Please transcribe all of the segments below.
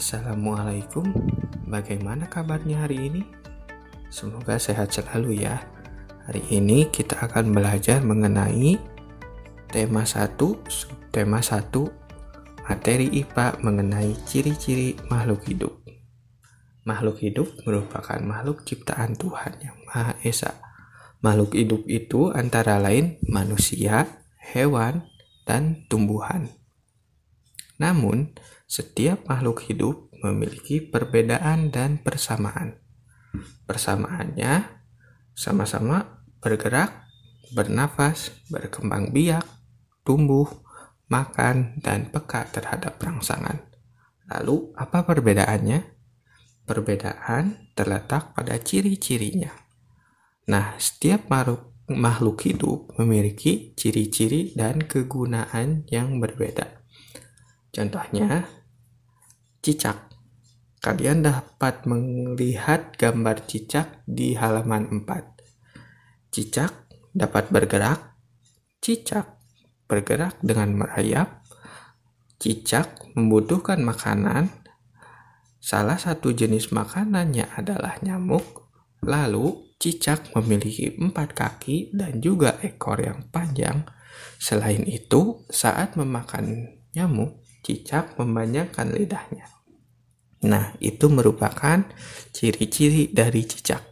Assalamualaikum, bagaimana kabarnya hari ini? Semoga sehat selalu ya. Hari ini kita akan belajar mengenai tema 1, tema 1, materi IPA mengenai ciri-ciri makhluk hidup. Makhluk hidup merupakan makhluk ciptaan Tuhan yang Maha Esa. Makhluk hidup itu antara lain manusia, hewan, dan tumbuhan. Namun, setiap makhluk hidup memiliki perbedaan dan persamaan. Persamaannya sama-sama bergerak, bernafas, berkembang biak, tumbuh, makan, dan peka terhadap rangsangan. Lalu, apa perbedaannya? Perbedaan terletak pada ciri-cirinya. Nah, setiap makhluk, makhluk hidup memiliki ciri-ciri dan kegunaan yang berbeda. Contohnya, cicak. Kalian dapat melihat gambar cicak di halaman 4. Cicak dapat bergerak. Cicak bergerak dengan merayap. Cicak membutuhkan makanan. Salah satu jenis makanannya adalah nyamuk. Lalu, cicak memiliki empat kaki dan juga ekor yang panjang. Selain itu, saat memakan nyamuk, cicak membanyakkan lidahnya. Nah, itu merupakan ciri-ciri dari cicak.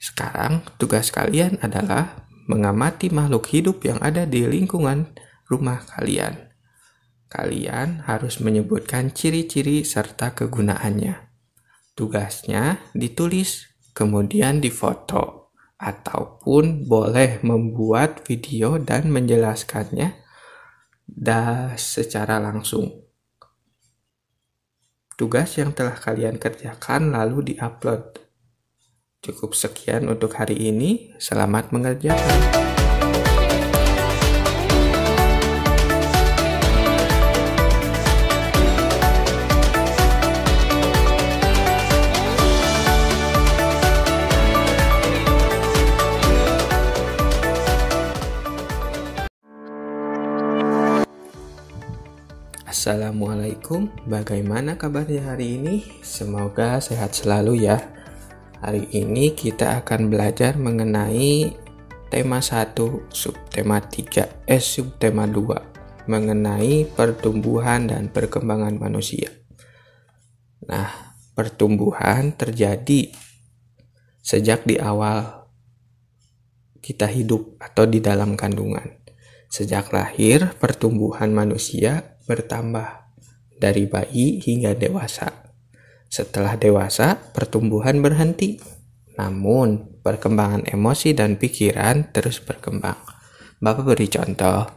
Sekarang, tugas kalian adalah mengamati makhluk hidup yang ada di lingkungan rumah kalian. Kalian harus menyebutkan ciri-ciri serta kegunaannya. Tugasnya ditulis, kemudian difoto, ataupun boleh membuat video dan menjelaskannya dah secara langsung. Tugas yang telah kalian kerjakan lalu diupload. Cukup sekian untuk hari ini. Selamat mengerjakan. Assalamualaikum, bagaimana kabarnya hari ini? Semoga sehat selalu ya. Hari ini kita akan belajar mengenai tema 1, subtema 3, eh subtema 2 mengenai pertumbuhan dan perkembangan manusia. Nah, pertumbuhan terjadi sejak di awal kita hidup atau di dalam kandungan. Sejak lahir, pertumbuhan manusia bertambah dari bayi hingga dewasa. Setelah dewasa, pertumbuhan berhenti. Namun, perkembangan emosi dan pikiran terus berkembang. Bapak beri contoh,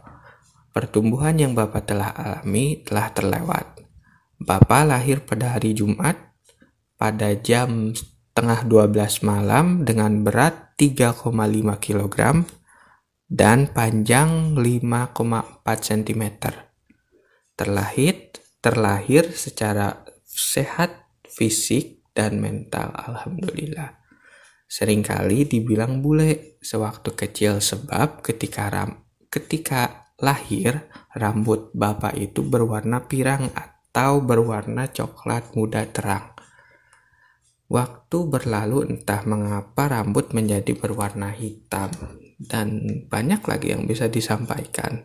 pertumbuhan yang Bapak telah alami telah terlewat. Bapak lahir pada hari Jumat pada jam tengah 12 malam dengan berat 3,5 kg dan panjang 5,4 cm terlahir terlahir secara sehat fisik dan mental alhamdulillah. Seringkali dibilang bule sewaktu kecil sebab ketika ram, ketika lahir rambut bapak itu berwarna pirang atau berwarna coklat muda terang. Waktu berlalu entah mengapa rambut menjadi berwarna hitam. Dan banyak lagi yang bisa disampaikan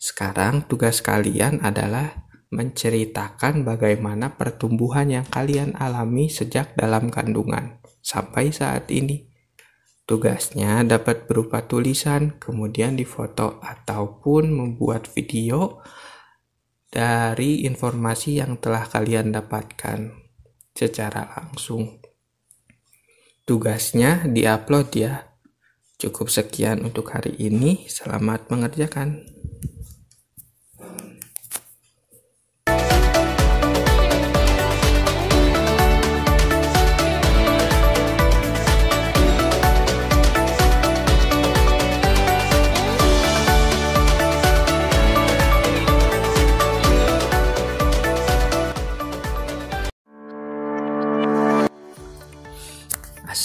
sekarang tugas kalian adalah menceritakan bagaimana pertumbuhan yang kalian alami sejak dalam kandungan sampai saat ini. Tugasnya dapat berupa tulisan, kemudian difoto ataupun membuat video dari informasi yang telah kalian dapatkan secara langsung. Tugasnya diupload ya. Cukup sekian untuk hari ini. Selamat mengerjakan.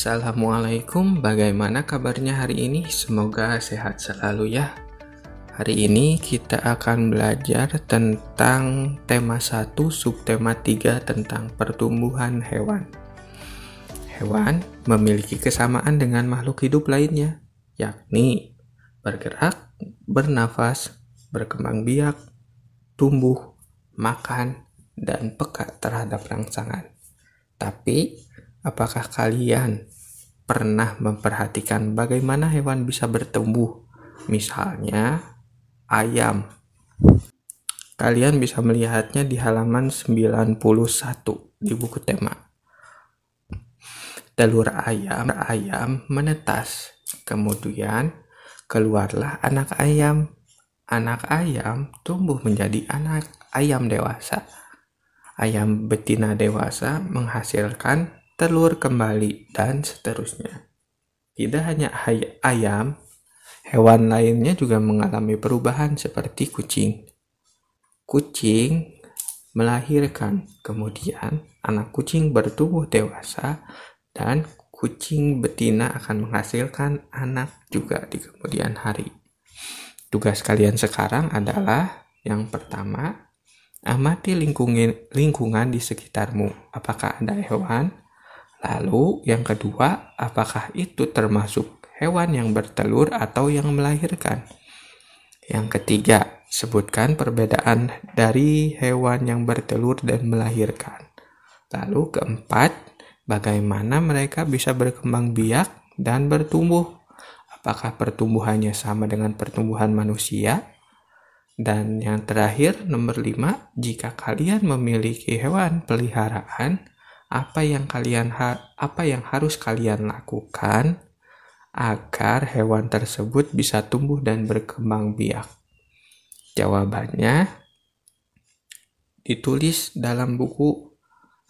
Assalamualaikum, bagaimana kabarnya hari ini? Semoga sehat selalu ya. Hari ini kita akan belajar tentang tema 1 subtema 3 tentang pertumbuhan hewan. Hewan memiliki kesamaan dengan makhluk hidup lainnya, yakni bergerak, bernafas, berkembang biak, tumbuh, makan, dan peka terhadap rangsangan. Tapi, apakah kalian pernah memperhatikan bagaimana hewan bisa bertumbuh? Misalnya, ayam. Kalian bisa melihatnya di halaman 91 di buku tema. Telur ayam, ayam menetas. Kemudian keluarlah anak ayam. Anak ayam tumbuh menjadi anak ayam dewasa. Ayam betina dewasa menghasilkan telur kembali dan seterusnya. Tidak hanya ayam, hewan lainnya juga mengalami perubahan seperti kucing. Kucing melahirkan, kemudian anak kucing bertumbuh dewasa dan kucing betina akan menghasilkan anak juga di kemudian hari. Tugas kalian sekarang adalah yang pertama, amati lingkungan, di sekitarmu. Apakah ada hewan? Lalu yang kedua, apakah itu termasuk hewan yang bertelur atau yang melahirkan? Yang ketiga, sebutkan perbedaan dari hewan yang bertelur dan melahirkan. Lalu keempat, bagaimana mereka bisa berkembang biak dan bertumbuh. Apakah pertumbuhannya sama dengan pertumbuhan manusia? Dan yang terakhir, nomor 5, jika kalian memiliki hewan peliharaan, apa yang kalian apa yang harus kalian lakukan agar hewan tersebut bisa tumbuh dan berkembang biak? Jawabannya ditulis dalam buku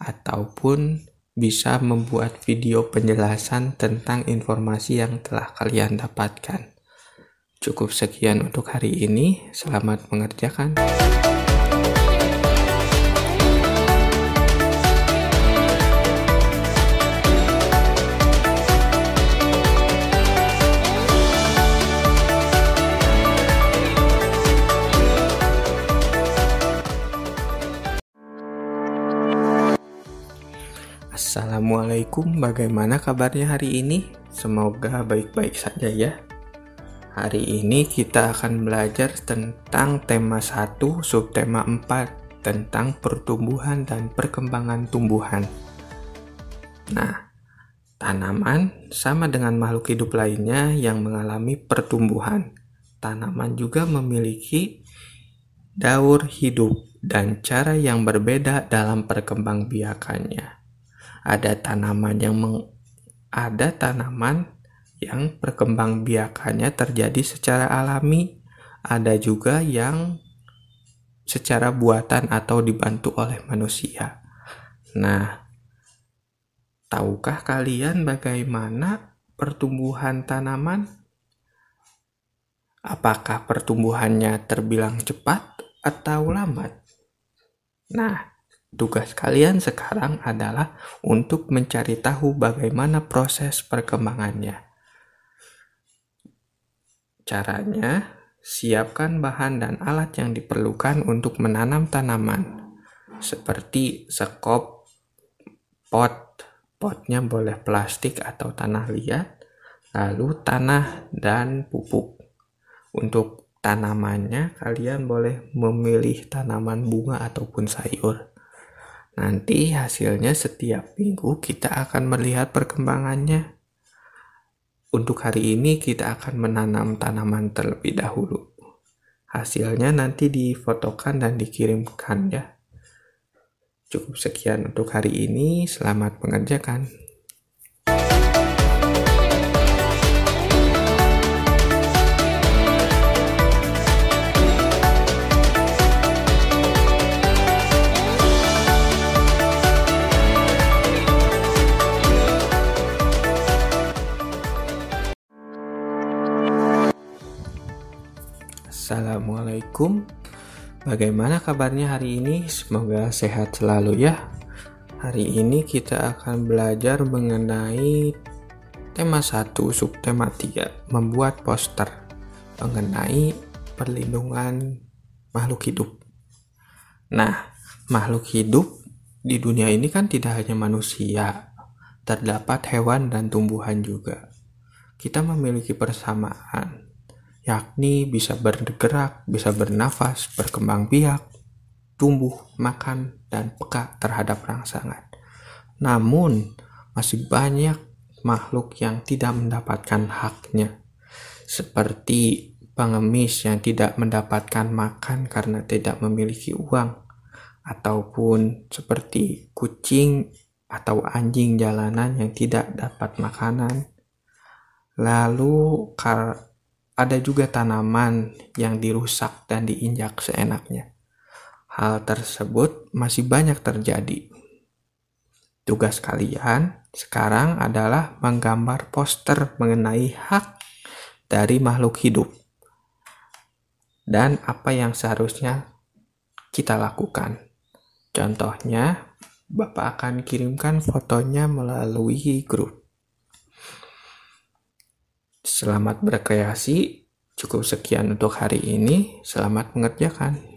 ataupun bisa membuat video penjelasan tentang informasi yang telah kalian dapatkan. Cukup sekian untuk hari ini. Selamat mengerjakan. Assalamualaikum, bagaimana kabarnya hari ini? Semoga baik-baik saja ya. Hari ini kita akan belajar tentang tema 1 subtema 4 tentang pertumbuhan dan perkembangan tumbuhan. Nah, tanaman sama dengan makhluk hidup lainnya yang mengalami pertumbuhan. Tanaman juga memiliki daur hidup dan cara yang berbeda dalam perkembangbiakannya ada tanaman yang meng, ada tanaman yang perkembangbiakannya terjadi secara alami, ada juga yang secara buatan atau dibantu oleh manusia. Nah, tahukah kalian bagaimana pertumbuhan tanaman? Apakah pertumbuhannya terbilang cepat atau lambat? Nah, Tugas kalian sekarang adalah untuk mencari tahu bagaimana proses perkembangannya. Caranya, siapkan bahan dan alat yang diperlukan untuk menanam tanaman, seperti sekop, pot, potnya boleh plastik atau tanah liat, lalu tanah dan pupuk. Untuk tanamannya, kalian boleh memilih tanaman bunga ataupun sayur. Nanti hasilnya setiap minggu kita akan melihat perkembangannya. Untuk hari ini kita akan menanam tanaman terlebih dahulu. Hasilnya nanti difotokan dan dikirimkan ya. Cukup sekian untuk hari ini. Selamat mengerjakan. Assalamualaikum Bagaimana kabarnya hari ini? Semoga sehat selalu ya Hari ini kita akan belajar mengenai tema 1 subtema 3 Membuat poster mengenai perlindungan makhluk hidup. Nah, makhluk hidup di dunia ini kan tidak hanya manusia, terdapat hewan dan tumbuhan juga. Kita memiliki persamaan, yakni bisa bergerak, bisa bernafas, berkembang biak, tumbuh, makan, dan peka terhadap rangsangan. Namun, masih banyak makhluk yang tidak mendapatkan haknya, seperti pengemis yang tidak mendapatkan makan karena tidak memiliki uang, ataupun seperti kucing atau anjing jalanan yang tidak dapat makanan. Lalu ada juga tanaman yang dirusak dan diinjak seenaknya. Hal tersebut masih banyak terjadi. Tugas kalian sekarang adalah menggambar poster mengenai hak dari makhluk hidup dan apa yang seharusnya kita lakukan. Contohnya, Bapak akan kirimkan fotonya melalui grup. Selamat berkreasi. Cukup sekian untuk hari ini. Selamat mengerjakan.